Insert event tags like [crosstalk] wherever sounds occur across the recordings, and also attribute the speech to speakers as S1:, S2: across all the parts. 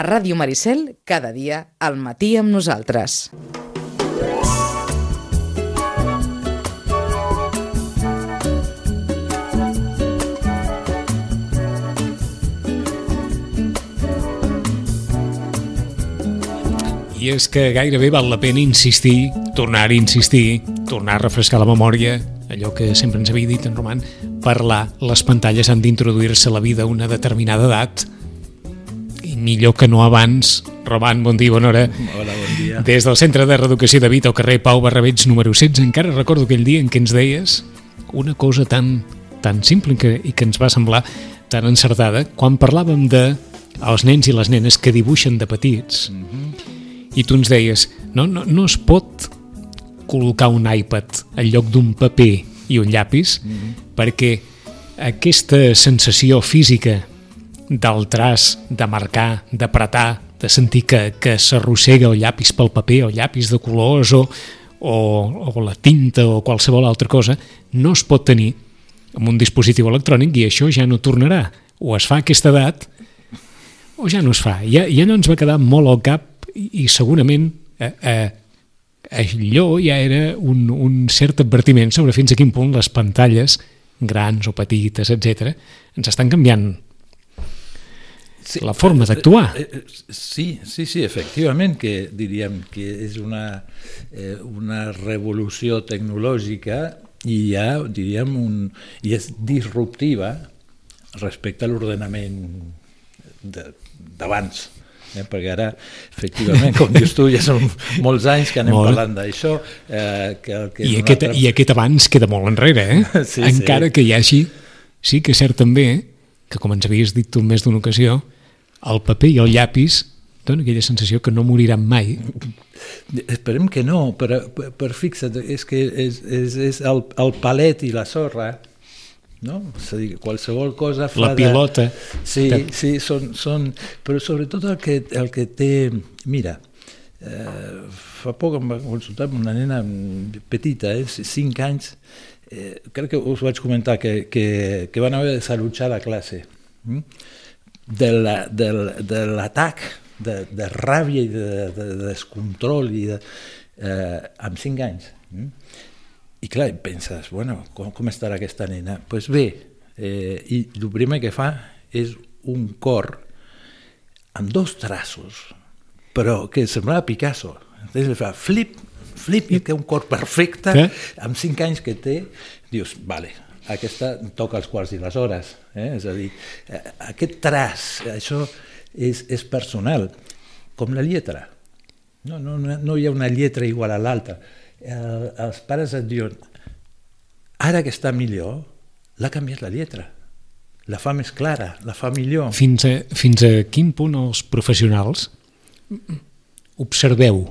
S1: A Ràdio Maricel, cada dia, al matí amb nosaltres.
S2: I és que gairebé val la pena insistir, tornar a insistir, tornar a refrescar la memòria, allò que sempre ens havia dit en Roman, parlar, les pantalles han d'introduir-se a la vida a una determinada edat, millor que no abans. Roman, bon dia, bona hora.
S3: Hola, bon dia.
S2: Des del Centre de Reeducació de Vita, al carrer Pau Barrabets, número 16, encara recordo aquell dia en què ens deies una cosa tan, tan simple que, i que ens va semblar tan encertada, quan parlàvem de els nens i les nenes que dibuixen de petits, mm -hmm. i tu ens deies, no, no, no es pot col·locar un iPad en lloc d'un paper i un llapis, mm -hmm. perquè aquesta sensació física del traç, de marcar, d'apretar, de sentir que, que s'arrossega el llapis pel paper, o llapis de colors, o, o, o la tinta, o qualsevol altra cosa, no es pot tenir amb un dispositiu electrònic i això ja no tornarà. O es fa a aquesta edat o ja no es fa. Ja, ja no ens va quedar molt al cap i, i segurament eh, eh, allò ja era un, un cert advertiment sobre fins a quin punt les pantalles, grans o petites, etc, ens estan canviant sí, la forma d'actuar.
S3: Eh, eh, sí, sí, sí, efectivament, que diríem que és una, eh, una revolució tecnològica i ja, diríem, un, i és disruptiva respecte a l'ordenament d'abans. Eh, perquè ara, efectivament, com dius tu, ja són molts anys que anem molt. parlant d'això. Eh, que, que
S2: I, aquest, altre... I aquest abans queda molt enrere, eh? [laughs] sí, Encara sí. que hi hagi, sí que és cert també, que com ens havies dit tu més d'una ocasió, el paper i el llapis dona aquella sensació que no moriran mai.
S3: Esperem que no, però, per fixa't, és que és, és, és el, el palet i la sorra no? És a dir, qualsevol cosa
S2: fa La pilota.
S3: De... Sí, de... sí, són, són... Però sobretot el que, el que té... Mira, eh, fa poc em va consultar una nena petita, eh, 5 anys, eh, crec que us vaig comentar que, que, que van haver de salutjar la classe hm? De l'atac de, de ràbia i de, de, de descontrol i de, eh, amb 5 anys. Hm? I clar, penses, bueno, com, com estarà aquesta nena? Doncs pues bé, eh, i el primer que fa és un cor amb dos traços, però que semblava Picasso. Entonces fa flip, flip, i té un cor perfecte, Què? amb cinc anys que té, dius, vale, aquesta toca els quarts i les hores. Eh? És a dir, eh, aquest traç, això és, és personal, com la lletra. No, no, no hi ha una lletra igual a l'altra el, els pares et diuen ara que està millor, l'ha canviat la lletra, la fa més clara, la fa millor.
S2: Fins a, fins a quin punt els professionals observeu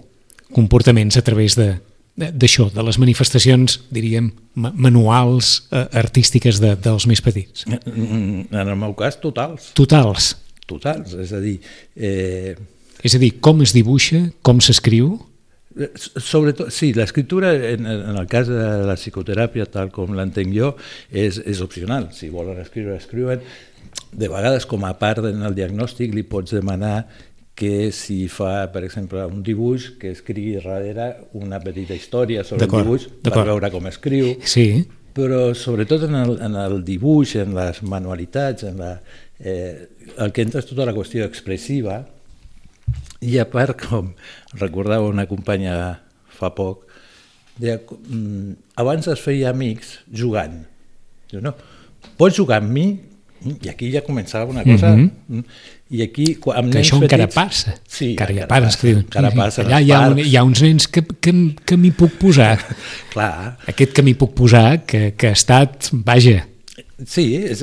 S2: comportaments a través de d'això, de les manifestacions, diríem, manuals, eh, artístiques de, dels més petits?
S3: En el meu cas, totals.
S2: Totals?
S3: Totals, és a dir... Eh...
S2: És a dir, com es dibuixa, com s'escriu?
S3: Sobretot, sí, l'escriptura en, en el cas de la psicoteràpia, tal com l'entenc jo, és, és opcional. Si volen escriure, escriuen. De vegades, com a part en el diagnòstic, li pots demanar que si fa, per exemple, un dibuix, que escrigui darrere una petita història sobre el dibuix per veure com escriu.
S2: Sí.
S3: Però sobretot en el, en el dibuix, en les manualitats, en la, eh, el que entra és tota la qüestió expressiva, i a part, com recordava una companya fa poc, deia, mm, abans es feia amics jugant. Diu, no, pots jugar amb mi? I aquí ja començava una cosa... Mm -hmm. I aquí,
S2: amb que això petits, encara passa.
S3: Sí,
S2: encara, encara passa.
S3: passa, encara passa
S2: Allà hi ha, un, hi ha uns nens que, que, que m'hi puc posar. [laughs]
S3: Clar.
S2: Aquest que m'hi puc posar, que, que ha estat, vaja,
S3: Sí, és,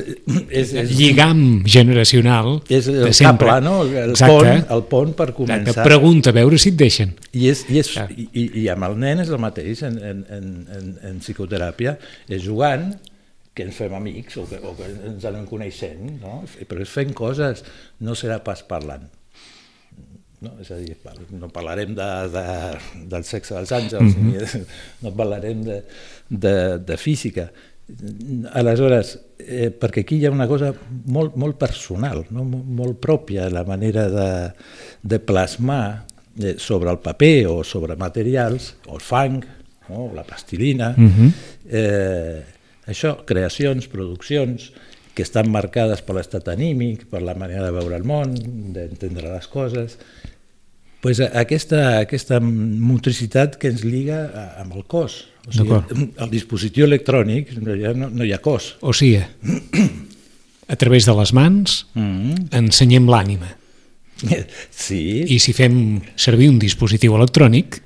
S3: és, és
S2: lligam generacional
S3: és el
S2: de sempre.
S3: cable, no? el, pont, el pont per començar.
S2: Exacte. Pregunta, a veure si et deixen.
S3: I, és, i, és, i, i amb el nen és el mateix en, en, en, en, en psicoteràpia, és jugant que ens fem amics o que, o que ens anem coneixent, no? però és fent coses, no serà pas parlant. No? És a dir, no parlarem de, de, del sexe dels àngels, mm -hmm. ni no parlarem de, de, de física, Aleshores, eh, perquè aquí hi ha una cosa molt, molt personal, no? molt, molt pròpia, la manera de, de plasmar eh, sobre el paper o sobre materials, o el fang, no? la plastilina, uh -huh. eh, això, creacions, produccions, que estan marcades per l'estat anímic, per la manera de veure el món, d'entendre les coses, pues aquesta, aquesta motricitat que ens lliga amb el cos. O sigui, el dispositiu electrònic no, no hi ha cos.
S2: O sigui, a través de les mans mm -hmm. ensenyem l'ànima. [laughs]
S3: Sí.
S2: I si fem servir un dispositiu electrònic,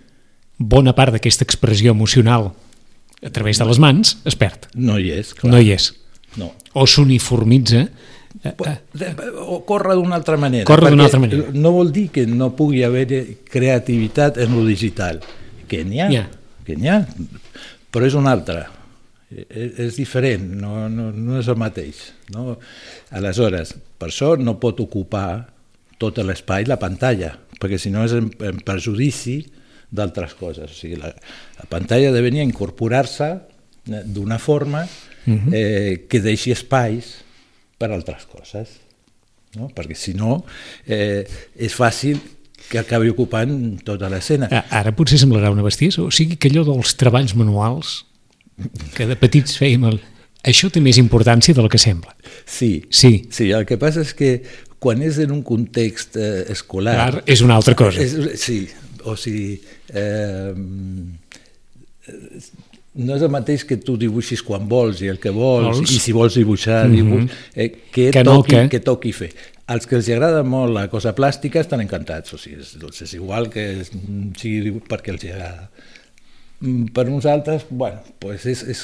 S2: bona part d'aquesta expressió emocional a través de les mans es perd.
S3: No hi és, clar.
S2: No hi és.
S3: No.
S2: O s'uniformitza
S3: o corre d'una altra manera.
S2: Corre d'una altra manera.
S3: No vol dir que no pugui haver creativitat en lo digital, que n'hi ha, yeah. que n'hi ha, però és una altra, és, és diferent, no, no, no és el mateix. No? Aleshores, per això no pot ocupar tot l'espai la pantalla, perquè si no és en, en perjudici d'altres coses. O sigui, la, la pantalla ha de venir a incorporar-se eh, d'una forma uh -huh. eh, que deixi espais per altres coses, no? perquè si no eh, és fàcil que acabi ocupant tota l'escena.
S2: Ara potser semblarà una bestiesa, o sigui que allò dels treballs manuals que de petits fèiem el... això té més importància del que sembla.
S3: Sí,
S2: sí.
S3: sí el que passa és que quan és en un context eh, escolar...
S2: Clar, és una altra cosa.
S3: És, sí, o sigui... Eh, no és el mateix que tu dibuixis quan vols i el que vols, vols? i si vols dibuixar, mm -hmm. dibuix, eh, que, que, toqui, no, que... que toqui fer. Els que els agrada molt la cosa plàstica estan encantats, o sigui, és, doncs és igual que sigui perquè els agrada. Mm, per nosaltres, bueno, pues és, és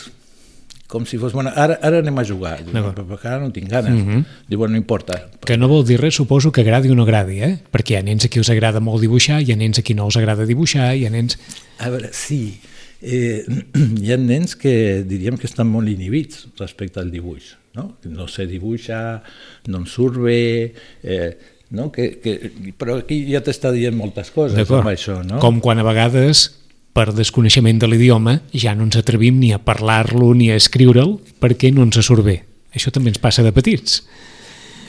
S3: com si fos, bueno, ara, ara anem a jugar, no. perquè ara no tinc ganes. Mm -hmm. Diu, bueno, no importa.
S2: Que no vol dir res, suposo, que agradi o no agradi, eh? Perquè hi ha nens a qui us agrada molt dibuixar, hi ha nens a qui no els agrada dibuixar, hi ha nens...
S3: A veure, sí, eh, [clears throat] hi ha nens que diríem que estan molt inhibits respecte al dibuix, no? No sé dibuixar, no em surt bé, eh, no? que, que, però aquí ja t'està dient moltes coses amb això. No?
S2: Com quan a vegades per desconeixement de l'idioma ja no ens atrevim ni a parlar-lo ni a escriure'l perquè no ens surt bé. Això també ens passa de petits.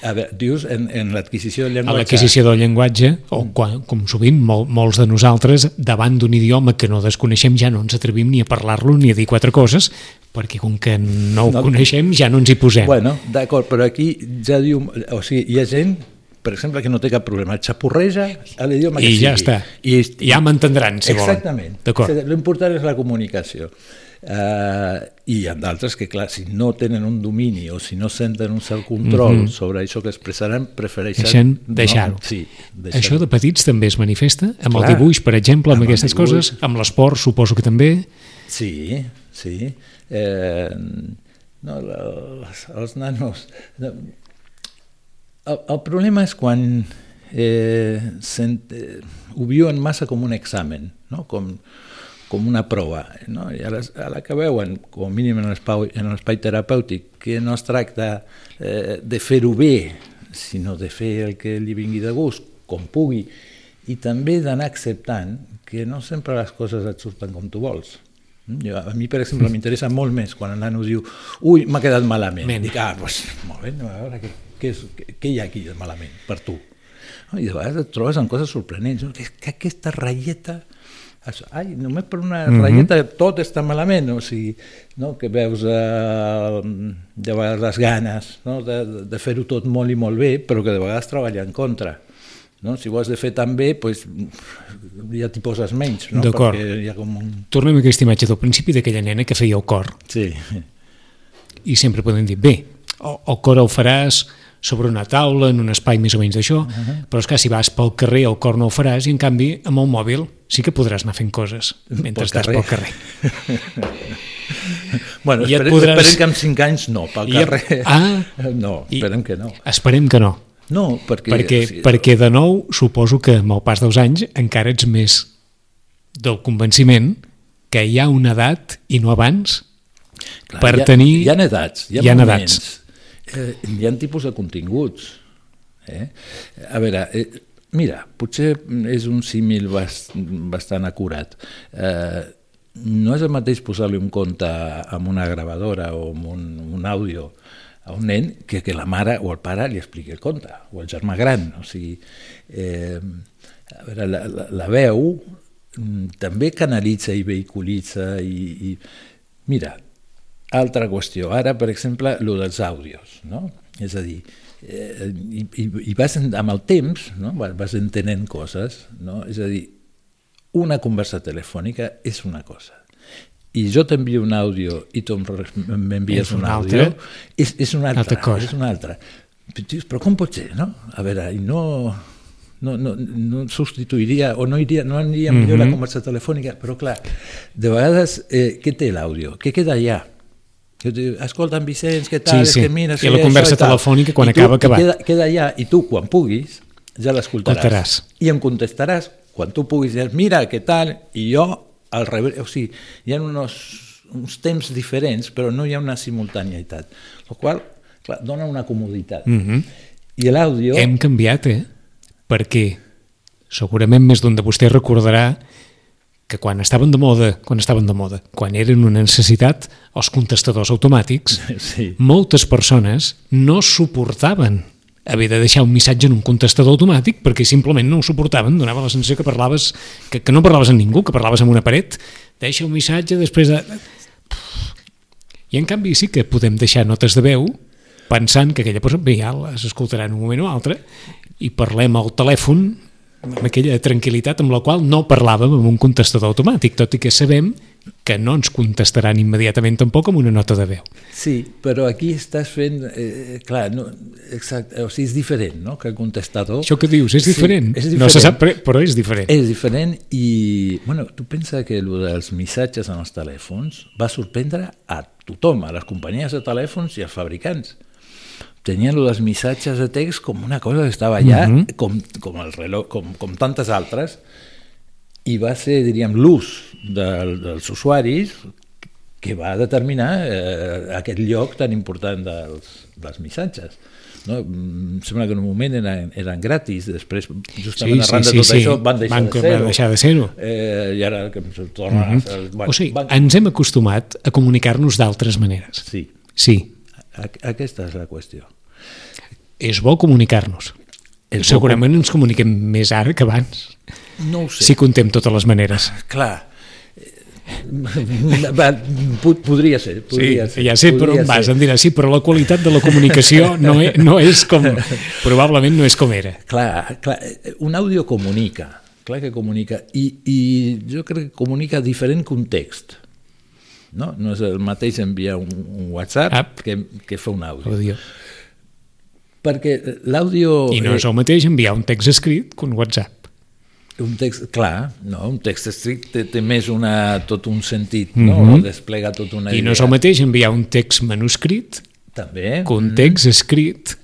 S3: A veure, dius en, en l'adquisició del llenguatge?
S2: A l'adquisició del llenguatge, o mm. quan, com sovint mol, molts de nosaltres, davant d'un idioma que no desconeixem ja no ens atrevim ni a parlar-lo ni a dir quatre coses, perquè com que no ho no, coneixem ja no ens hi posem.
S3: Bueno, d'acord, però aquí ja diu... O sigui, hi ha gent per exemple, que no té cap problema, xapurreja a l'idioma que
S2: I
S3: sigui.
S2: ja està. I, I ja m'entendran, si
S3: Exactament.
S2: volen. Exactament.
S3: L'important és la comunicació. Uh, I hi ha d'altres que, clar, si no tenen un domini o si no senten un cert control mm -hmm. sobre això que expressaran, prefereixen...
S2: deixar-ho.
S3: No, sí,
S2: deixar això de petits també es manifesta? Amb clar, el dibuix, per exemple, amb, amb aquestes dibuix. coses? Amb l'esport, suposo que també?
S3: Sí, sí. Eh, no, els, els nanos... No, el, el problema és quan eh, sent, eh, ho viuen massa com un examen, no? com, com una prova, no? i a, les, a la que veuen, com a mínim en l'espai terapèutic, que no es tracta eh, de fer-ho bé, sinó de fer el que li vingui de gust, com pugui, i també d'anar acceptant que no sempre les coses et surten com tu vols. Jo, a mi, per exemple, [laughs] m'interessa molt més quan el nano diu ui, m'ha quedat malament. Men. Dic, ah, doncs, molt bé, a veure què, què, és, què, hi ha aquí de malament per tu? I de vegades et trobes amb coses sorprenents. És que aquesta ratlleta ai, només per una mm -hmm. ratlleta tot està malament, o sigui, no? que veus eh, de vegades les ganes no? de, de fer-ho tot molt i molt bé, però que de vegades treballa en contra. No? Si ho has de fer tan bé, pues, ja t'hi poses menys. No?
S2: D'acord.
S3: Com un...
S2: Tornem a aquesta imatge del principi d'aquella nena que feia el cor.
S3: Sí.
S2: I sempre podem dir, bé, el cor el faràs sobre una taula, en un espai més o menys d'això, uh -huh. però és que si vas pel carrer el cor no ho faràs i en canvi amb el mòbil sí que podràs anar fent coses mentre pel estàs carrer. pel carrer. [laughs]
S3: bueno, I esperem, podràs... esperem que amb 5 anys no, pel carrer. Ah, [laughs] no, esperem que no.
S2: Esperem que no.
S3: No, perquè...
S2: Perquè, o sigui, perquè de nou suposo que amb el pas dels anys encara ets més del convenciment que hi ha una edat i no abans Clar, per
S3: hi ha,
S2: tenir...
S3: Hi ha edats, hi ha, hi ha moments. Edats eh, hi ha tipus de continguts. Eh? A veure, eh, mira, potser és un símil bast, bastant acurat. Eh, no és el mateix posar-li un conte amb una gravadora o amb un, un àudio a un nen que que la mare o el pare li expliqui el conte, o el germà gran. O sigui, eh, a veure, la, la, la veu mm, també canalitza i vehiculitza i, i... Mira, altra qüestió. Ara, per exemple, el dels àudios, no? És a dir, eh, i, i, i vas, amb el temps no? vas entenent coses, no? És a dir, una conversa telefònica és una cosa i jo t'envio un àudio i tu m'envies un, un àudio, és, és una altra, altra cosa. és una altra. Però com pot ser, no? A veure, i no, no, no, no substituiria o no iria, no aniria millor mm -hmm. la mhm. conversa telefònica, però clar, de vegades, eh, què té l'àudio? Què queda allà? Escolta, Vicenç, què tal?
S2: Sí, sí.
S3: És que mira,
S2: I la conversa telefònica quan
S3: tu,
S2: acaba acabat.
S3: Queda, queda allà i tu, quan puguis, ja l'escoltaràs. I em contestaràs quan tu puguis, dir, mira, què tal? I jo al revés, o sigui, hi ha unos, uns temps diferents, però no hi ha una simultaneïtat, el qual clar, dona una comoditat. Mm -hmm. I l'àudio...
S2: Hem canviat, eh? Perquè segurament més d'un de vostè recordarà que quan estaven de moda, quan estaven de moda, quan eren una necessitat, els contestadors automàtics, [laughs] sí. moltes persones no suportaven haver de deixar un missatge en un contestador automàtic perquè simplement no ho suportaven, donava la sensació que parlaves, que, que no parlaves amb ningú, que parlaves amb una paret, deixa un missatge després de... I en canvi sí que podem deixar notes de veu pensant que aquella persona, bé, ja les escoltarà en un moment o altre, i parlem al telèfon amb aquella tranquil·litat amb la qual no parlàvem amb un contestador automàtic, tot i que sabem que no ens contestaran immediatament tampoc amb una nota de veu.
S3: Sí, però aquí estàs fent... Eh, clar, no, exacte, o sigui, és diferent, no?, que el contestador...
S2: Això que dius, és diferent.
S3: Sí, és diferent.
S2: No se sap, però és diferent.
S3: És diferent i, bueno, tu pensa que el dels missatges en els telèfons va sorprendre a tothom, a les companyies de telèfons i als fabricants tenien els missatges de text com una cosa que estava allà, mhm. -huh. com, com, el reloj, com, com tantes altres, i va ser, diríem, l'ús del, dels usuaris que va determinar eh, aquest lloc tan important dels, dels missatges. No? Em sembla que en un moment eren, eren gratis, després, justament sí, arran sí, de tot sí, això, van deixar van, de ser-ho.
S2: Deixar de ser-ho.
S3: Eh, I ara que es torna... Mm -hmm. a,
S2: bueno, o sigui, van... ens hem acostumat a comunicar-nos d'altres maneres.
S3: Sí.
S2: Sí.
S3: Aquesta és la qüestió.
S2: És bo comunicar-nos. Segurament ens comuniquem més ara que abans.
S3: No ho sé.
S2: Si contem totes les maneres.
S3: Clar. Va, podria ser. Podria
S2: sí, ser, ja sé per on vas, em diràs, sí, però la qualitat de la comunicació no és, no és com, [laughs] probablement no és com era.
S3: Clar, clar, un àudio comunica, clar que comunica, i, i jo crec que comunica diferent context. No, no és el mateix enviar un, un WhatsApp App. que, que fer un àudio. Audio. Perquè l'àudio...
S2: I no és el mateix enviar un text escrit que un WhatsApp.
S3: Un text, clar, no, un text estricte té, té més una, tot un sentit, no? Mm -hmm. desplega tot una
S2: I idea. no és el mateix enviar un text manuscrit
S3: també
S2: que un text mm -hmm. escrit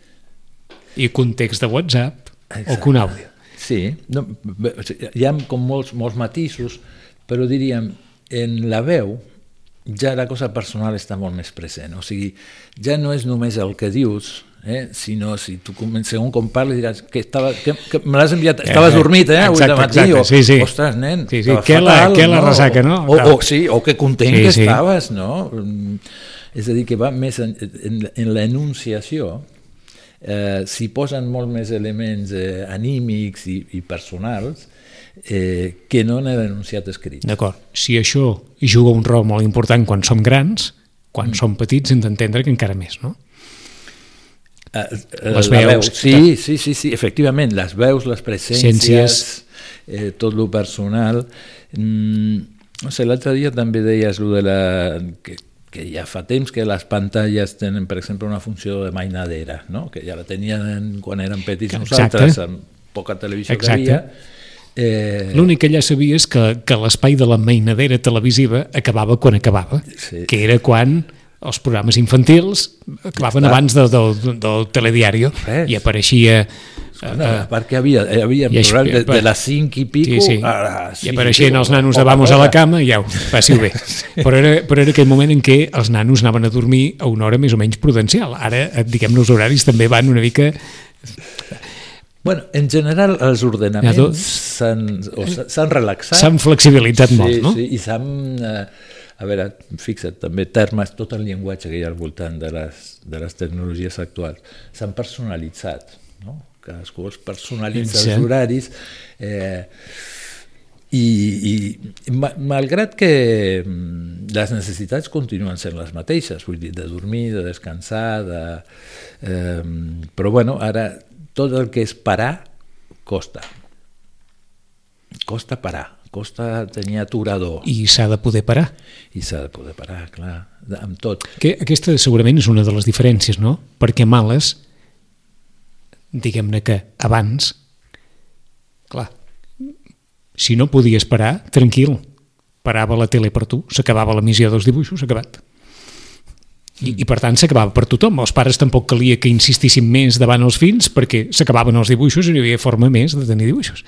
S2: i que un text de WhatsApp Exacte. o que un àudio.
S3: Sí, no, hi ha com molts, molts matisos, però diríem, en la veu ja la cosa personal està molt més present, o sigui, ja no és només el que dius, eh? si no, si tu segon com parles diràs que, estava, que, que me l'has enviat, estaves dormit eh, avui de matí,
S2: exacte, o, sí, sí.
S3: ostres nen,
S2: sí, sí. Què, fatal, la, què no? la ressaca, no?
S3: O, o, sí, o que content sí, que sí. estaves, no? És a dir, que va més en, en, en l'enunciació, eh, s'hi posen molt més elements eh, anímics i, i personals eh, que no en l'enunciat escrit.
S2: D'acord. Si això juga un rol molt important quan som grans, quan mm. som petits hem d'entendre que encara més, no?
S3: Eh, les veus. Veu, sí, sí, sí, sí, efectivament, les veus, les presències, eh, tot lo personal. Mm, no sé, l'altre dia també deies lo de la, que, que ja fa temps que les pantalles tenen, per exemple, una funció de mainadera, no? que ja la tenien quan érem petits Exacte. nosaltres, amb poca televisió Exacte. que havia,
S2: Eh... L'únic que ja sabia és que, que l'espai de la mainadera televisiva acabava quan acabava, sí. que era quan els programes infantils acabaven abans del, del, del telediari i apareixia
S3: Escolta, uh, perquè havia, havia i programes de, de les 5 i pico sí, sí. a
S2: les i apareixien els nanos de vamos a la cama i au, passi bé [laughs] sí. però, era, però era aquell moment en què els nanos anaven a dormir a una hora més o menys prudencial ara, diguem-ne, els horaris també van una mica
S3: Bueno, en general els ordenaments s'han relaxat.
S2: S'han flexibilitzat
S3: sí,
S2: molt, no?
S3: Sí, i s'han... Eh, a veure, fixa't, també termes, tot el llenguatge que hi ha al voltant de les, de les tecnologies actuals, s'han personalitzat, no? Cadascú es personalitza
S2: Sí.
S3: els horaris, eh, i, i ma- malgrat que mm, les necessitats continuen sent les mateixes, vull dir, de dormir, de descansar, de, eh, però bueno, ara tot el que és parar costa. Costa parar, costa tenir aturador i,
S2: s'ha de poder parar.
S3: i s'ha de poder parar, clar, amb tot.
S2: Que aquesta segurament és una de les diferències, no? Perquè males, diguem-ne que abans, clar, si no podies parar, tranquil, parava la tele per tu, s'acabava l'emissió dels dibuixos, acabat. I, I per tant s'acabava per tothom. Els pares tampoc calia que insistissin més davant els fills perquè s'acabaven els dibuixos i no hi havia forma més de tenir dibuixos.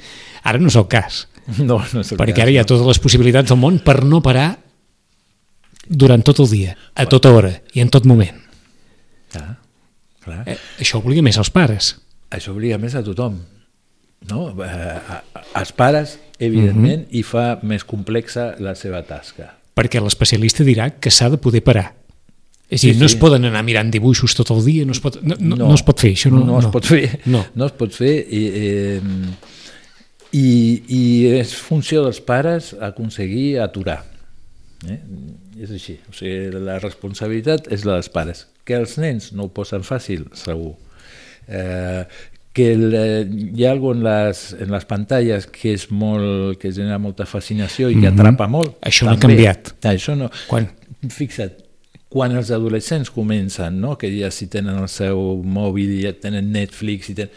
S2: Ara no és el cas, [laughs]
S3: No, no és el
S2: perquè
S3: cas,
S2: ara hi ha
S3: no.
S2: totes les possibilitats del món per no parar durant tot el dia, a tota hora i en tot moment.
S3: Clar, clar.
S2: Eh, això obliga més als pares.
S3: Això obliga més a tothom. No? Eh, als pares, evidentment, i fa més complexa la seva tasca.
S2: perquè l'especialista dirà que s'ha de poder parar. És a dir,
S3: Sí,
S2: no
S3: sí.
S2: es poden anar mirant dibuixos tot el dia, no es pot, no, no, no. es pot fer això. No,
S3: no, es pot fer.
S2: No.
S3: no es pot fer. I, eh, i, I és funció dels pares aconseguir aturar. Eh? És així. O sigui, la responsabilitat és la dels pares. Que els nens no ho posen fàcil, segur. Eh, que el, eh, hi ha alguna en les, en les pantalles que és molt, que genera molta fascinació i que
S2: Mhm.
S3: atrapa molt.
S2: Això no ha
S3: també.
S2: canviat.
S3: Això no.
S2: Quan?
S3: Fixa't, quan els adolescents comencen, no? que ja si tenen el seu mòbil, ja tenen Netflix, i tenen...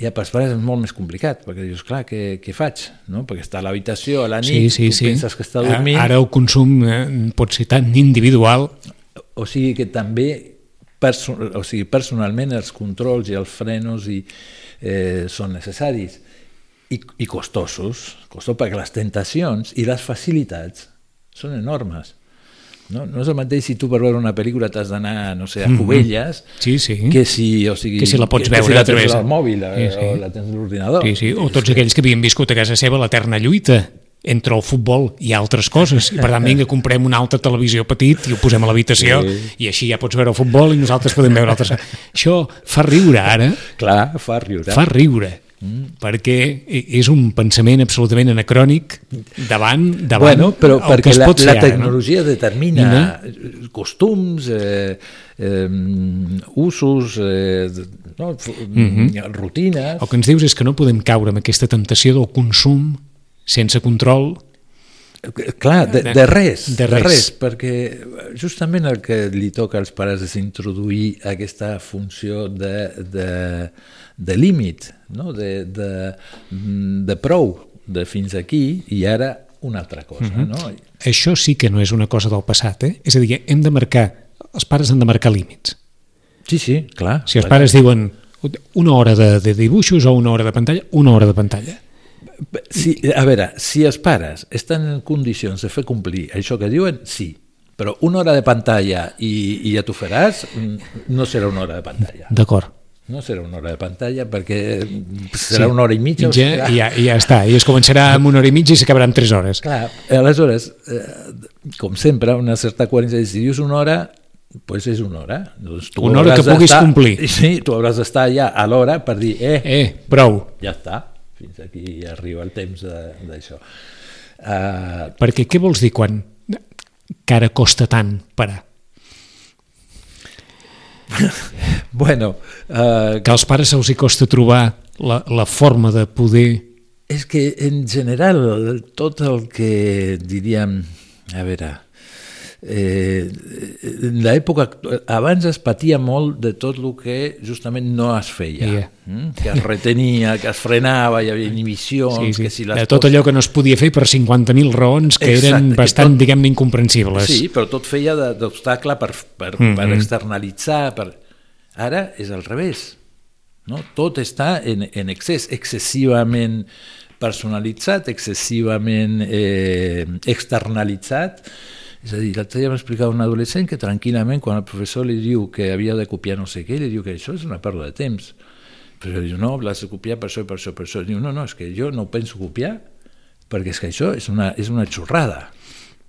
S3: ja pels pares és molt més complicat, perquè dius, clar, què, què faig? No? Perquè està a l'habitació a la nit,
S2: Sí, sí,
S3: tu
S2: sí.
S3: penses que està dormint,
S2: Ara el consum eh, pot ser tan individual
S3: o sigui que també perso o sigui, personalment els controls i els frenos i, eh, són necessaris i, i costosos, costosos perquè les tentacions i les facilitats són enormes. No, no és el mateix si tu per veure una pel·lícula t'has d'anar, no sé, a Cubelles,
S2: Sí, sí.
S3: que si, o sigui,
S2: Que si la pots
S3: que
S2: veure
S3: si la
S2: a través
S3: tens
S2: de-
S3: al mòbil
S2: Sí,
S3: eh,
S2: sí.
S3: o la tens a l'ordinador.
S2: Sí, sí. O tots aquells que havien viscut a casa seva l'eterna lluita entre el futbol i altres coses. I per tant, vinga, comprem una altra televisió petit i ho posem a l'habitació
S3: Sí.
S2: i així ja pots veure el futbol i nosaltres podem veure altres... Això fa riure ara,
S3: Clar, fa riure.
S2: fa riure, mm. Perquè és un pensament absolutament anacrònic davant, davant
S3: Bueno, però
S2: el que
S3: perquè
S2: es
S3: la,
S2: pot fer
S3: la
S2: ara, no?
S3: tecnologia determina
S2: Mira.
S3: costums, eh, eh, usos, eh, no, f- rutines...
S2: El que ens dius és que no podem caure amb aquesta temptació del consum sense control
S3: Clar, de, de res,
S2: De
S3: de res.
S2: res.
S3: perquè justament el que li toca als pares és introduir aquesta funció de, de, de límit, no? de, de, de prou, de fins aquí i ara una altra cosa.
S2: Mhm.
S3: no?
S2: Això sí que no és una cosa del passat, eh? És a dir, hem de marcar, els pares han de marcar límits.
S3: Sí, sí, clar.
S2: Si els
S3: clar.
S2: pares diuen una hora de, de dibuixos o una hora de pantalla, una hora de pantalla.
S3: Si, a veure, si els pares estan en condicions de fer complir això que diuen, sí. Però una hora de pantalla i, i ja t'ho faràs, mm, no serà una hora de pantalla.
S2: D'acord.
S3: No serà una hora de pantalla perquè serà una hora i mitja.
S2: Ja,
S3: serà...
S2: ja, ja està, i es començarà amb una hora i mitja i s'acabarà amb tres hores.
S3: Clar, aleshores, eh, com sempre, una certa coherència, si dius una hora, pues és una hora. Doncs tu
S2: Una hora que puguis
S3: d'estar-
S2: complir. [laughs]
S3: Sí, tu hauràs d'estar ja a l'hora per dir, eh,
S2: Eh, prou.
S3: ja està, fins aquí arriba el temps de- d'això. Uh,
S2: Perquè què vols dir quan que ara costa tant parar? [laughs]
S3: bueno, uh,
S2: Que als pares se'ls hi costa trobar la, la forma de poder...
S3: És que en general tot el que diríem, a veure, eh, en l'època abans es patia molt de tot el que justament no es feia,
S2: Yeah.
S3: mm? que es retenia, que es frenava, hi havia inhibicions,
S2: Sí, sí.
S3: que si les
S2: de tot allò que no es podia fer per 50.000 raons que
S3: Exacte,
S2: eren bastant,
S3: tot-
S2: diguem-ne, incomprensibles.
S3: Sí, però tot feia d'obstacle per, per, mm. -hmm. per externalitzar. Per... Ara és al revés. No? Tot està en, en excés, excessivament personalitzat, excessivament eh, externalitzat. És a dir, l'altre dia m'explicava un adolescent que tranquil·lament, quan el professor li diu que havia de copiar no sé què, li diu que això és una pèrdua de temps Però diu, no, l'has de copiar per això i per això, per això. Diu, no, no, és que jo no ho penso copiar perquè és que això és una, és una xorrada.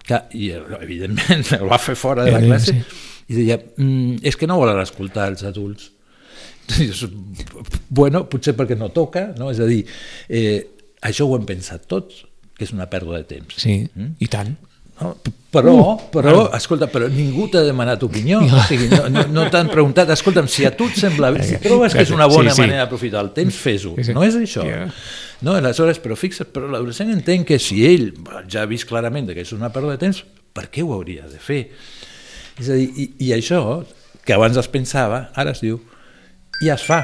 S3: Que, I evidentment [laughs] el va fer fora de la
S2: Eh,
S3: classe
S2: sí.
S3: i deia, mm, és que no volen escoltar els adults. Dius, bueno, potser perquè no toca, no? és a dir, eh, això ho hem pensat tots, que és una pèrdua de temps.
S2: Sí, i tant.
S3: No? Però, però, escolta, però ningú t'ha demanat opinió, o sigui, no, no, no t'han preguntat, escolta'm, si a tu et sembla bé, si trobes que és una bona
S2: Sí, sí.
S3: manera d'aprofitar el temps, fes-ho,
S2: Sí, sí.
S3: no és això.
S2: Ja.
S3: No, aleshores, però fixa't, però l'adolescent entén que si ell ja ha vist clarament que és una pèrdua de temps, per què ho hauria de fer? És a dir, i, i això, que abans es pensava, ara es diu, ja es fa.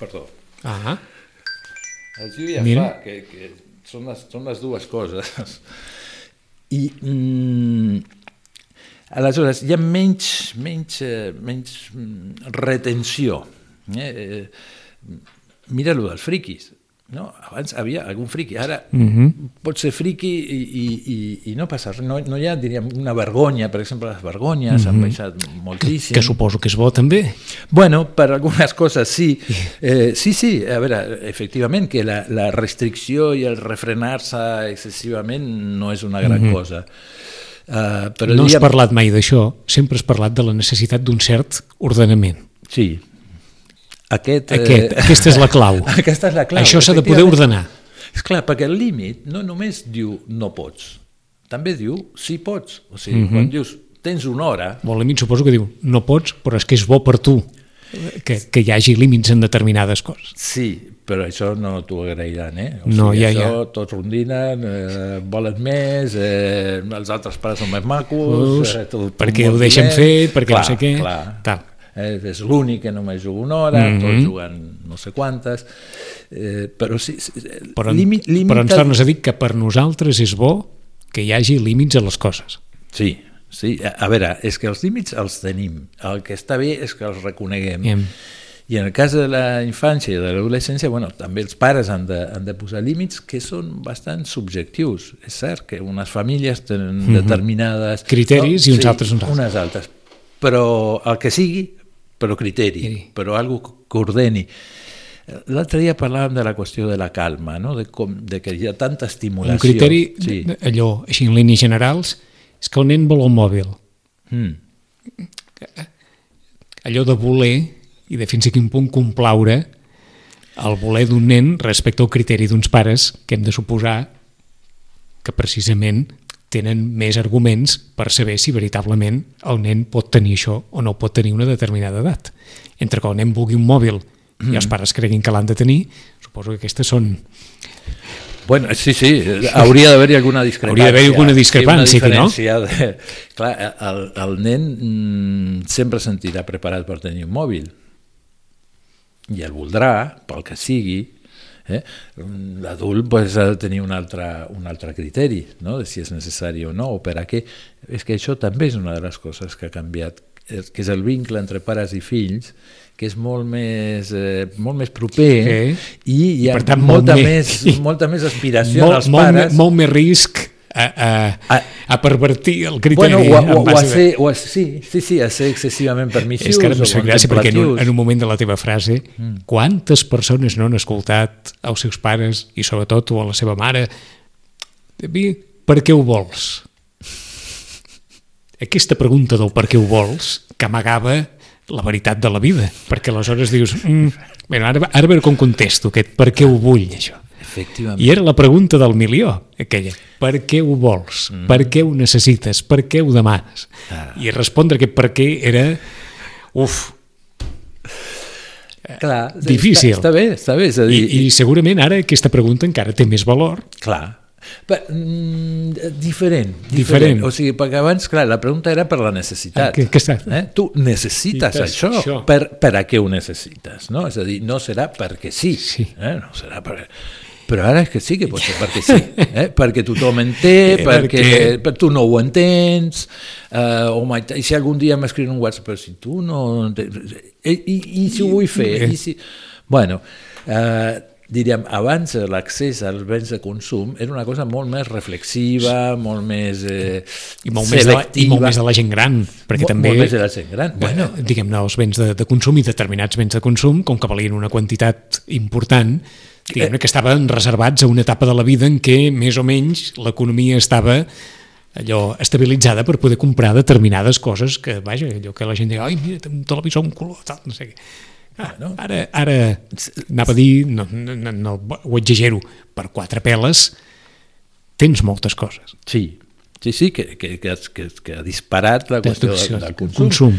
S3: Perdó.
S2: Ah,
S3: Es diu ja
S2: Mira.
S3: fa, que, que són, les, són les dues coses. I mm, aleshores hi ha menys, menys, eh, menys mm, retenció. Eh? Eh, mira lo dels friquis. No? Abans havia algun friqui, ara
S2: Mhm.
S3: mm -hmm. pot ser friqui i, i, i, i no passa res. No, no hi ha, diríem, una vergonya, per exemple, les vergonyes mm -hmm. han baixat moltíssim.
S2: que suposo que és bo també.
S3: Bueno, per algunes coses [laughs] sí. Eh, sí, sí, a veure, efectivament que la, la restricció i el refrenar-se excessivament no és una gran mm -hmm. cosa. Uh, però
S2: no has
S3: diríem-
S2: parlat mai d'això, sempre has parlat de la necessitat d'un cert ordenament.
S3: Sí. Aquest,
S2: Aquest, aquesta és la clau. [laughs]
S3: Aquesta és la clau.
S2: Això s'ha de poder ordenar.
S3: És clar, perquè el límit no només diu no pots, també diu sí pots. O sigui, mm. -hmm. quan dius tens una hora,
S2: Molt a mi suposo que diu, no pots, però és que és bo per tu que, que hi hagi límits en determinades coses.
S3: Sí, però això no t'ho agrairan, eh? O
S2: No,
S3: sigui,
S2: ja,
S3: això,
S2: ja.
S3: tots rondinen, eh, volen més, eh, els altres pares són més macos...
S2: Us,
S3: eh, tot,
S2: perquè ho deixen fer, perquè
S3: clar,
S2: no sé què,
S3: Clar.
S2: tal.
S3: Eh, és l'únic que només juga una hora, mm. -hmm. tots juguen no sé quantes, eh, però sí... sí
S2: Però,
S3: límit, límit
S2: però ens tornes a dir que per nosaltres és bo que hi hagi límits a les coses.
S3: Sí, sí. A, a veure, és que els límits els tenim. El que està bé és que els reconeguem.
S2: Em.
S3: I en el cas de la infància i de l'adolescència, bueno, també els pares han de, han de posar límits que són bastant subjectius. És cert que unes famílies tenen mm -hmm. determinades...
S2: Criteris i uns altres uns altres.
S3: Unes altres. Però el que sigui, però criteri,
S2: Criteri.
S3: però algo que ordeni. L'altre dia parlàvem de la qüestió de la calma, no? de, com, de que hi ha tanta estimulació.
S2: Un criteri,
S3: Sí.
S2: allò, així en línies generals, és que el nen vol el mòbil.
S3: Mm.
S2: allò de voler i de fins a quin punt complaure el voler d'un nen respecte al criteri d'uns pares que hem de suposar que precisament tenen més arguments per saber si veritablement el nen pot tenir això o no pot tenir una determinada edat. Entre que el nen vulgui un mòbil i els pares creguin que l'han de tenir, suposo que aquestes són...
S3: Bueno, sí, sí, hauria d'haver-hi alguna discrepància.
S2: Hauria d'haver-hi alguna discrepància
S3: Sí,
S2: no?
S3: De... Clar, el, el nen mm, sempre se sentirà preparat per tenir un mòbil i el voldrà, pel que sigui, eh? l'adult pues, ha de tenir un altre, un altre criteri, no? de si és necessari o no, o per a què. És que això també és una de les coses que ha canviat, eh, que és el vincle entre pares i fills, que és molt més, eh, molt més proper
S2: Sí.
S3: i hi ha
S2: per tant, molt
S3: molta,
S2: més-
S3: més, molta més aspiració [laughs]
S2: molt, molt,
S3: pares.
S2: me- molt més risc a, a,
S3: A-
S2: a pervertir el criteri.
S3: bueno, o, o, o a ser, o a, sí, sí, sí, a ser excessivament permissius
S2: És que ara fet
S3: o
S2: gràcia perquè en un, en un moment de la teva frase
S3: Mm.
S2: quantes persones no han escoltat als seus pares i sobretot o a la seva mare "Bi, per què ho vols? Aquesta pregunta del per què ho vols que amagava la veritat de la vida perquè aleshores dius mm, bueno, ara, ara veure com contesto aquest per què ho vull això
S3: Efectivament.
S2: i era la pregunta del milió, aquella. Per què ho vols? Mm. Per què ho necessites? Per què ho demanes?
S3: Ah.
S2: I respondre aquest per què era... Uf,
S3: Clar,
S2: Difícil.
S3: Està, està bé, està bé. És a
S2: i,
S3: dir,
S2: i segurament ara aquesta pregunta encara té més valor.
S3: Clar. Però, mm, diferent, diferent.
S2: Diferent.
S3: O sigui, perquè abans, clar, la pregunta era per la necessitat.
S2: Ah, que- que
S3: eh? Tu necessites
S2: Necessites
S3: això.
S2: això.
S3: Per, per a què ho necessites? No? És a dir, no serà perquè sí.
S2: Sí.
S3: Eh? No serà per... Però ara és que sí que pot ser perquè sí, eh? [laughs] perquè tothom en té,
S2: Eh,
S3: perquè,
S2: perquè-
S3: tu no ho entens, eh, oh my, i si algun dia m'escriuen un WhatsApp, però si tu no... I, i, i si ho vull fer? I si... Bueno, eh, diríem, abans l'accés als béns de consum era una cosa molt més reflexiva, molt més eh,
S2: I molt, més de. I molt més de la gent gran, perquè
S3: Molt-
S2: també...
S3: Molt més de la gent gran. Bueno,
S2: diguem-ne, els béns de, de consum i determinats béns de consum, com que valien una quantitat important, diguem-ne que estaven reservats a una etapa de la vida en què més o menys l'economia estava allò estabilitzada per poder comprar determinades coses que, vaja, allò que la gent diu, ai, mira, té un televisor, un color, tal, no sé què. Ah,
S3: Bueno.
S2: ara, ara anava a dir, no, no, no, no ho exagero, per quatre peles tens moltes coses.
S3: sí, sí, sí, que, que, que, que, que ha disparat la qüestió del, del consum.
S2: consum.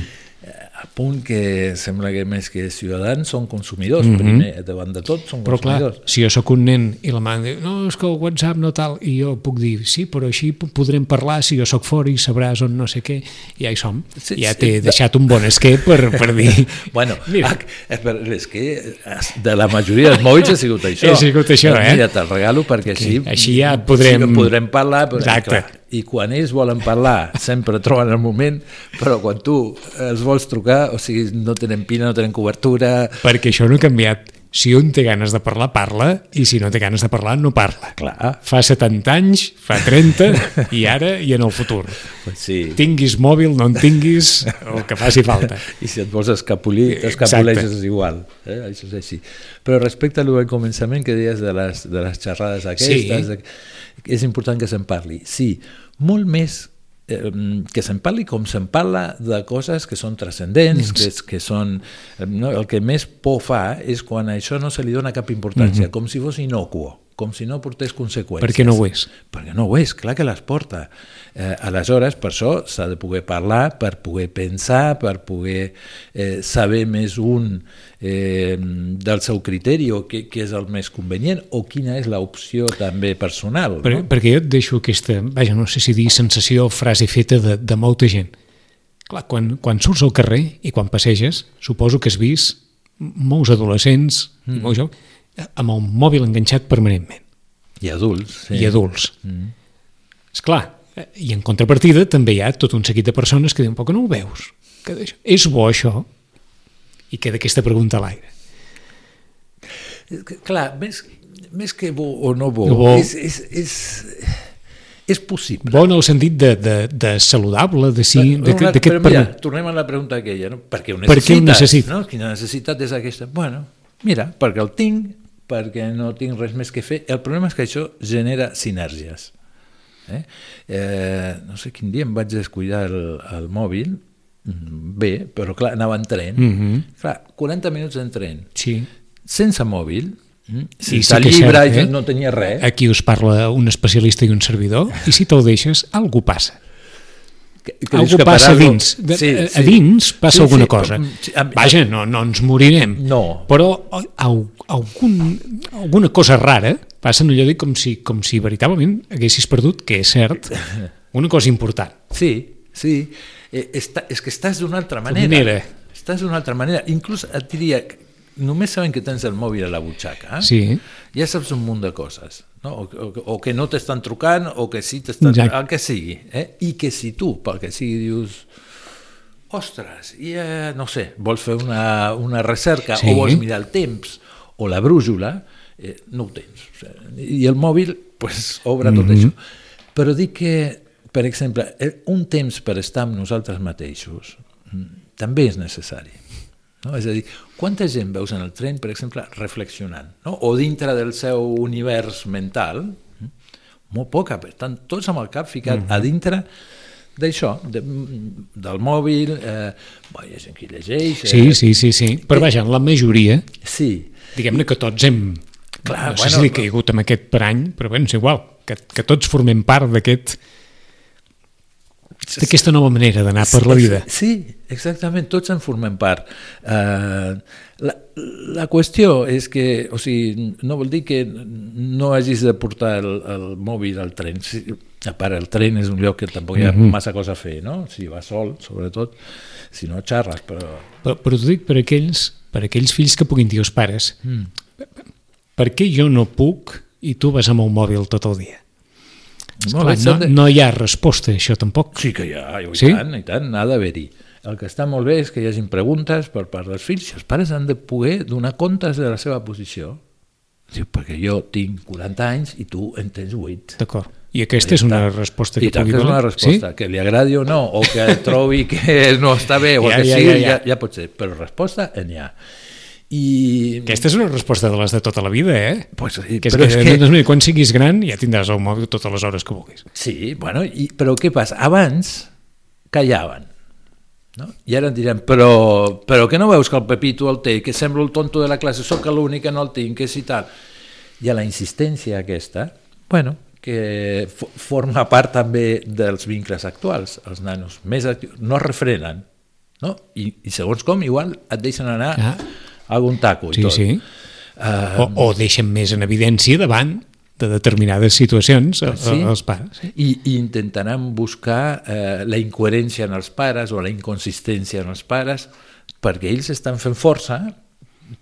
S3: A punt que sembla que més que ciutadans són consumidors, mm -hmm. primer, davant de tot són
S2: Però clar,
S3: consumidors.
S2: si jo sóc un nen i la mare diu, no, és que el WhatsApp no tal, i jo puc dir, sí, però així po- podrem parlar, si jo sóc fora i sabràs on no sé què, i ja hi som.
S3: Sí,
S2: ja
S3: sí,
S2: t'he
S3: de-
S2: deixat un bon esquer per, per dir... [laughs]
S3: Bueno,
S2: Mira.
S3: ah, és que de la majoria dels mòbils ha sigut això. [laughs]
S2: Ha sigut això,
S3: Doncs
S2: eh?
S3: Mira, te'l regalo perquè així,
S2: així ja podrem-
S3: sí podrem parlar. Però,
S2: Exacte.
S3: Clar, I quan ells volen parlar, sempre troben el moment, però quan tu els vols trucar, o sigui, no tenen pina, no tenen cobertura...
S2: Perquè això no ha canviat. Si un té ganes de parlar, parla, i si no té ganes de parlar, no parla.
S3: Clar,
S2: Fa 70 anys, fa 30, i ara i en el futur.
S3: sí.
S2: Tinguis mòbil, no en tinguis, el que faci falta.
S3: I si et vols escapolir, t'escapoleixes igual. Eh? Això és així. Però respecte al començament que deies de les, de les xerrades aquestes,
S2: Sí.
S3: és important que se'n parli. Sí, molt més eh, que se'n parli com se'n parla de coses que són transcendents, que, és- que són... eh, No, el que més por fa és quan això no se li dona cap importància, com si fos inocuo, com si no portés conseqüències.
S2: Perquè no ho és.
S3: Perquè no ho és, clar que les porta. Eh, aleshores, per això s'ha de poder parlar, per poder pensar, per poder eh, saber més un eh, del seu criteri o què, què és el més convenient o quina és l'opció també personal.
S2: Per,
S3: no?
S2: Perquè jo et deixo aquesta, vaja, no sé si dir sensació o frase feta de, de molta gent. Clar, quan, quan surts al carrer i quan passeges, suposo que has vist molts adolescents mm. i molts joves amb el mòbil enganxat permanentment,
S3: I adults.
S2: sí. i adults. Mm. Esclar, eh, i en contrapartida també hi ha tot un seguit de persones que diuen, però que no ho veus? Que d'això- és bo això? I queda aquesta pregunta a l'aire.
S3: És Clar, més, més que bo o no bo,
S2: Bo.
S3: És, és, és, és possible.
S2: Bo en el sentit de, de, de saludable, de sí,
S3: Però,
S2: d'aquest
S3: però
S2: per-
S3: mira, tornem a la pregunta aquella, no? Per què ho
S2: Per què ho
S3: necessites? No? Quina necessitat és aquesta? Bueno, mira, perquè el tinc, perquè no tinc res més que fer. El problema és que això genera sinergies. Eh? Eh, no sé quin dia em vaig descuidar el, el mòbil, mm, bé, però clar, anava en tren.
S2: Mhm.
S3: Clar, 40 minuts en tren,
S2: Sí.
S3: sense mòbil, mm,
S2: Sí, sí
S3: llibre,
S2: cert, eh?
S3: no tenia res.
S2: Aquí us parla un especialista i un servidor, i si te'l deixes, algú passa.
S3: Que, que
S2: Algú
S3: dius que
S2: passa a dins. De,
S3: Sí,
S2: a,
S3: sí.
S2: a dins passa
S3: Sí,
S2: alguna
S3: sí,
S2: cosa.
S3: però, sí, a-
S2: Vaja, no, no ens morirem.
S3: No.
S2: Però al- algun, alguna cosa rara passa, no allò dic, com si, com si veritablement haguessis perdut, que és cert, [laughs] una cosa important.
S3: Sí, sí. Eh, està, és que estàs d'una altra manera.
S2: manera.
S3: Estàs d'una altra manera. Inclús et diria, només sabent que tens el mòbil a la butxaca, eh?
S2: Sí.
S3: ja saps un munt de coses. No? O, o, o que no t'estan trucant, o que sí t'estan... El que sigui. Eh? I que si tu, pel que sigui, dius ostres, i, eh, no sé, vols fer una, una recerca
S2: Sí.
S3: o vols mirar el temps o la brújula, eh, no ho tens. O sigui, I el mòbil pues, obre tot
S2: Mhm.
S3: això. Però dic que, per exemple, eh, un temps per estar amb nosaltres mateixos mm, també és necessari. No? És a dir, quanta gent veus en el tren, per exemple, reflexionant, no? o dintre del seu univers mental, mm, molt poca, per tant, tots amb el cap ficat
S2: Mhm.
S3: a dintre d'això, de, del mòbil, eh, bo, hi ha gent que llegeix...
S2: Sí,
S3: eh,
S2: sí, sí, sí. Però vaja, en la majoria,
S3: Sí,
S2: diguem-ne que tots hem...
S3: Clar,
S2: no sé
S3: bueno,
S2: si he caigut amb aquest parany, però bé, és igual, que, que tots formem part d'aquest d'aquesta nova manera d'anar per la vida.
S3: Sí, exactament, tots en formem part. Uh, la, la qüestió és que, o sigui, no vol dir que no hagis de portar el, el mòbil al tren. Sí, a part, el tren és un lloc que tampoc hi ha
S2: Mhm.
S3: massa cosa a fer, no? Si vas sol, sobretot, si no xarres, però...
S2: Però, però t'ho dic per aquells, per aquells fills que puguin dir als pares
S3: Mm.
S2: per què jo no puc i tu vas amb el mòbil tot el dia? No,
S3: de-
S2: no hi ha resposta a això tampoc.
S3: Sí que hi ha, i
S2: Sí?
S3: tant, i tant, ha d'haver-hi. El que està molt bé és que hi hagin preguntes per part dels fills els pares han de poder donar comptes de la seva posició. Diu, perquè jo tinc 40 anys i tu en tens 8.
S2: D'acord. I aquesta és una resposta que
S3: I
S2: pugui
S3: que és una resposta,
S2: Sí?
S3: que li agradi o no, o que trobi que no està bé, o
S2: Ja,
S3: que
S2: ja,
S3: sigui,
S2: ja,
S3: ja,
S2: ja.
S3: ja, pot ser, però resposta n'hi ha. I...
S2: Aquesta és una resposta de les de tota la vida, eh?
S3: Pues, sí,
S2: Que és
S3: però
S2: que,
S3: és que-
S2: doncs, mira, quan siguis gran ja tindràs el mòbil totes les hores que vulguis.
S3: Sí, bueno, i, però què passa? Abans callaven. No? I ara em diran, però, però que no veus que el Pepito el té, que sembla el tonto de la classe, sóc l'únic que no el tinc, que si tal. I a la insistència aquesta, bueno, que fo- forma part també dels vincles actuals. Els nanos més actius no es refrenen, no? I, i segons com, igual et deixen anar
S2: Ah.
S3: Algun taco i
S2: Sí,
S3: tot.
S2: sí.
S3: Uh,
S2: O, o deixen més en evidència davant de determinades situacions eh,
S3: Sí.
S2: els pares. Sí.
S3: I, i intentaran buscar eh, la incoherència en els pares o la inconsistència en els pares perquè ells estan fent força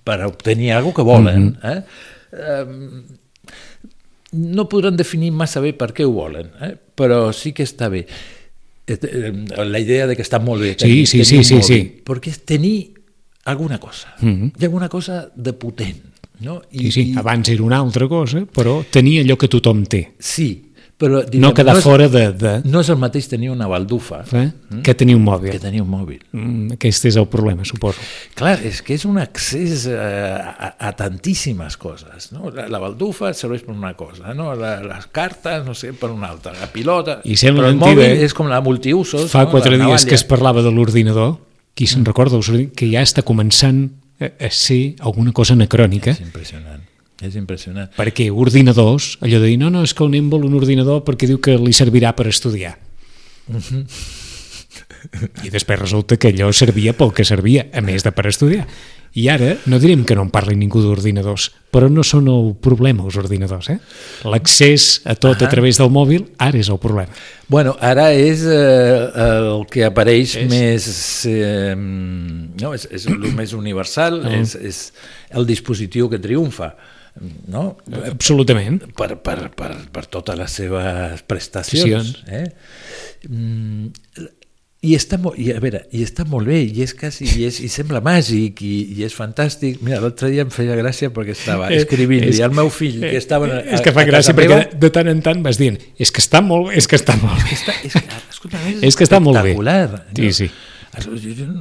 S3: per obtenir alguna que volen.
S2: Mhm.
S3: eh? Um, no podran definir massa bé per què ho volen, eh? però sí que està bé. Eh, eh, La idea de que està molt bé tenir,
S2: Sí, sí,
S3: tenir
S2: sí, sí, sí.
S3: perquè és tenir alguna cosa,
S2: Mhm.
S3: hi ha alguna cosa de potent. No?
S2: I, sí, abans era una altra cosa, però tenia allò que tothom té.
S3: Sí, però diríem,
S2: No quedar
S3: és,
S2: fora de, de,
S3: no és el mateix tenir una baldufa
S2: eh? que tenir un
S3: que
S2: mòbil.
S3: tenir un mòbil.
S2: Mm, Aquest és el problema, suposo.
S3: Clar, és que és un accés eh, a, a tantíssimes coses. No? La, la baldufa serveix per una cosa, no? la, les cartes, no sé, per una altra, la pilota...
S2: I sembla
S3: però el
S2: mentida,
S3: mòbil
S2: eh?
S3: és com la multiusos.
S2: Fa
S3: no?
S2: quatre
S3: la
S2: dies que es parlava de l'ordinador, qui se'n recorda, que ja està començant a, ser alguna cosa anacrònica,
S3: És impressionant, és impressionant.
S2: perquè ordinadors, allò de dir, no, no, és que el nen vol un ordinador perquè diu que li servirà per estudiar. I després resulta que allò servia pel que servia, a més de per estudiar. I ara, no direm que no en parli ningú d'ordinadors, però no són el problema, els ordinadors. Eh? L'accés a tot
S3: Ahà.
S2: a través del mòbil, ara és el problema.
S3: Bueno, ara és eh, el que apareix
S2: És.
S3: més... Eh, no, és, és el [clears throat] més universal,
S2: Ah.
S3: és, és el dispositiu que triomfa. No?
S2: Absolutament.
S3: per, per, per, per totes les seves prestacions. Eh? I està, i, a veure, i està molt bé, i és quasi, i, és, i sembla màgic, i, i és fantàstic. Mira, l'altre dia em feia gràcia perquè estava
S2: Eh,
S3: escrivint-li
S2: és-
S3: al meu fill, que estava a,
S2: és que fa gràcia perquè
S3: meva,
S2: de tant en tant vas dient és que està molt bé, és que està molt bé.
S3: està, és, que, escolta, és,
S2: És que està molt bé. Sí, sí.
S3: Jo,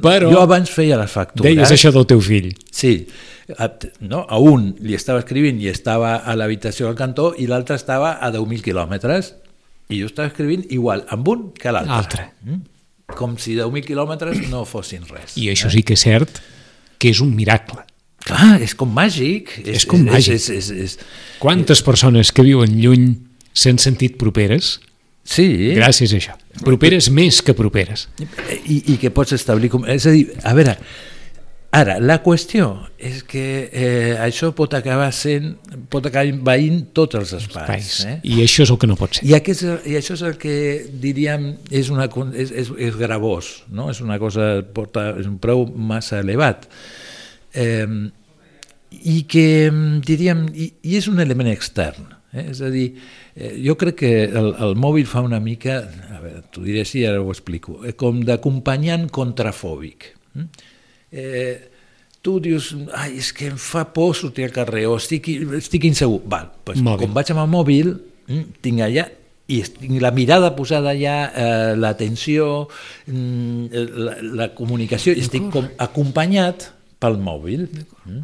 S2: Però-
S3: jo abans feia les factures.
S2: Deies això del teu fill.
S3: Sí, a, no? a un li estava escrivint i estava a l'habitació del cantó i l'altre estava a 10.000 quilòmetres i jo estava escrivint igual amb un que l'altre.
S2: Altre.
S3: Mm? Com si 10.000 quilòmetres no fossin res.
S2: I això sí que és cert que és un miracle.
S3: Clar, és com màgic.
S2: És com màgic.
S3: És, és, és, és,
S2: Quantes persones que viuen lluny s'han sentit properes
S3: sí,
S2: gràcies a això. Properes més que properes.
S3: i, i que pots establir... Com, és a dir, a veure, ara, la qüestió és que eh, això pot acabar sent, pot acabar envaint tots els espais.
S2: Espais.
S3: Eh?
S2: I això és el que no pot ser.
S3: I, aquest, I això és el que diríem és, una, és, és, és gravós, no? és una cosa, porta, és un preu massa elevat. Eh, I que em, diríem, i, i és un element extern, eh? és a dir, eh, jo crec que el, el mòbil fa una mica, a veure, t'ho diré així, ara ho explico, eh, com d'acompanyant contrafòbic. mm? Eh, tu dius, ai, és que em fa por sortir al carrer o estic, estic insegur. Val, doncs,
S2: Mòbil.
S3: com vaig amb el mòbil, mm, tinc allà i tinc la mirada posada allà, eh, l'atenció, mm, la, la comunicació, i estic com acompanyat pel mòbil. Mm.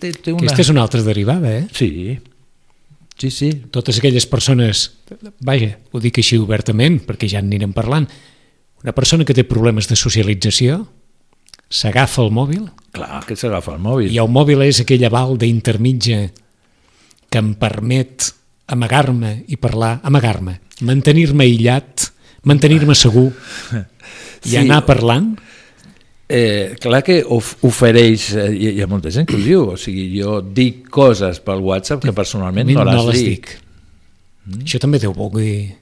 S3: Té, té una...
S2: Aquesta és una altra derivada, eh?
S3: Sí, sí, sí.
S2: Totes aquelles persones, vaja, ho dic així obertament, perquè ja en anirem parlant, una persona que té problemes de socialització s'agafa el mòbil
S3: Clar que s'agafa el mòbil.
S2: i el mòbil és aquell aval d'intermitja que em permet amagar-me i parlar, amagar-me, mantenir-me aïllat, mantenir-me segur [laughs] i
S3: Sí.
S2: anar parlant.
S3: Eh, clar que of ofereix, eh, hi, hi ha molta gent que ho diu, o sigui, jo dic coses pel WhatsApp que personalment no les,
S2: les
S3: dic.
S2: dic. Això també deu voler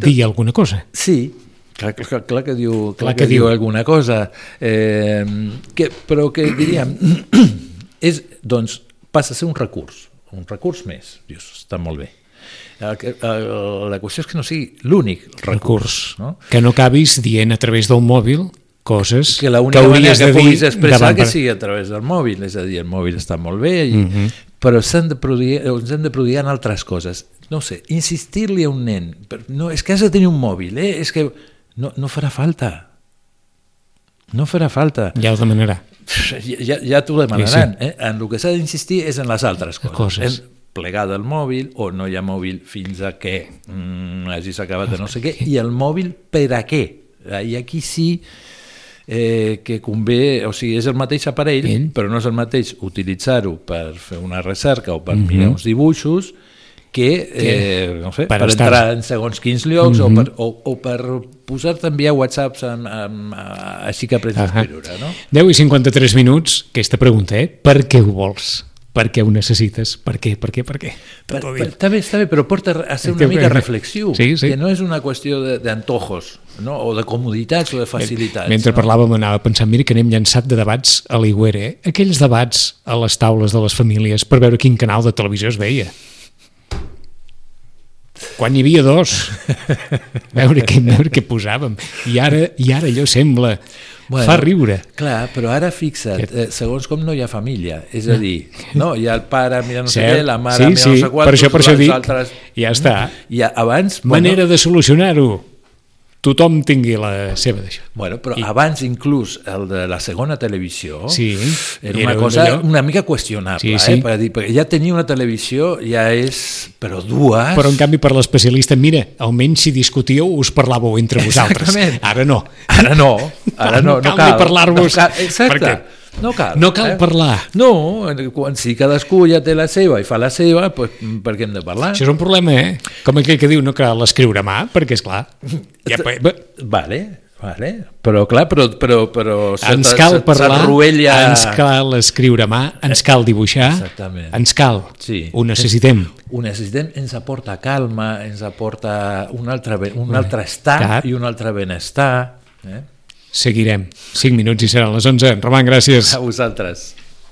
S2: dir alguna cosa.
S3: Sí, clar, clar, clar que diu, clar,
S2: Clar
S3: que,
S2: que
S3: diu
S2: diu.
S3: alguna cosa, eh, que, però que [clears throat] diríem, és, doncs, passa a ser un recurs, un recurs més, dius, està molt bé. Que, la qüestió és que no sigui l'únic recurs,
S2: recurs,
S3: no?
S2: que no acabis dient a través del mòbil coses
S3: que manera
S2: hauries
S3: que
S2: de dir
S3: puguis expressar que sigui a través del mòbil, és a dir, el mòbil està molt bé, i,
S2: Mhm.
S3: però s'han de produir, ens hem de produir en altres coses. No sé, insistir-li a un nen, no, és que has de tenir un mòbil, eh? és que no, no farà falta. No farà falta.
S2: Ja ho demanarà.
S3: Ja, ja, ja t'ho demanaran. Eh? En el que s'ha d'insistir és en les altres coses.
S2: Coses.
S3: En plegar del mòbil o no hi ha mòbil fins a que mm, hagis acabat de no sé què. I el mòbil per a què? Eh, I aquí sí eh, que convé, o sigui, és el mateix aparell,
S2: Ell.
S3: però no és el mateix utilitzar-ho per fer una recerca o per
S2: Mhm.
S3: mirar uns dibuixos que, eh, no sé,
S2: Per
S3: per,
S2: estar-
S3: entrar en segons quins llocs
S2: Mhm.
S3: o, per, o, o per posar-te a enviar whatsapps amb, amb, a- així que aprens a escriure, no?
S2: 10 i 53 minuts, aquesta pregunta, eh? Per què ho vols? Per què ho necessites? Per què? Per què? Per què?
S3: Per, per, està bé, està bé, però porta a ser una mica reflexiu,
S2: Sí, sí.
S3: que no és una qüestió d'antojos, no? o de comoditats o de facilitats.
S2: Mentre
S3: no?
S2: parlàvem anava pensant, mira que n'hem llançat de debats a l'Iguera, eh? aquells debats a les taules de les famílies per veure quin canal de televisió es veia. Quan hi havia dos, [laughs] veure què, veure què posàvem. I ara, I ara allò sembla, bueno, fa riure.
S3: Clar, però ara fixa't, eh, segons com no hi ha família, és a dir, no, hi ha el pare mirant no sé què, la mare
S2: sí,
S3: mirant
S2: sí,
S3: no sé quantos,
S2: per això, per això dic,
S3: altres...
S2: ja està.
S3: I abans...
S2: Manera de solucionar-ho. Tothom tingui la seva d'això.
S3: Bueno, però
S2: I-
S3: abans inclús el de la segona televisió
S2: Sí,
S3: era
S2: era
S3: una cosa
S2: allò-
S3: una mica qüestionable,
S2: Sí, sí.
S3: Eh? Per dir, perquè ja tenir una televisió ja és... Però dues...
S2: Però en canvi per l'especialista, mira, almenys si discutíeu us parlàveu entre [laughs] vosaltres.
S3: Exactament.
S2: Ara no.
S3: Ara no, [laughs] ara no,
S2: No
S3: no,
S2: cal ni
S3: cal.
S2: parlar-vos,
S3: No cal, exacte.
S2: perquè
S3: No cal.
S2: no cal parlar.
S3: No, quan si cadascú ja té la seva i fa la seva, pues, per què hem de parlar?
S2: Això és un problema, eh? Com aquell que diu no cal escriure a mà, perquè és clar. Ja,
S3: Vale, vale. Però clar, però, però, però
S2: ens cal parlar,
S3: s'arruella-
S2: ens cal escriure a mà, ens cal dibuixar,
S3: Exactament.
S2: ens cal,
S3: Sí.
S2: ho necessitem.
S3: Ho necessitem, ens aporta calma, ens aporta un altre, un altre estat
S2: Clar.
S3: i un altre benestar. Eh?
S2: Seguirem. 5 minuts i seran les 11. Roman, gràcies.
S3: A vosaltres.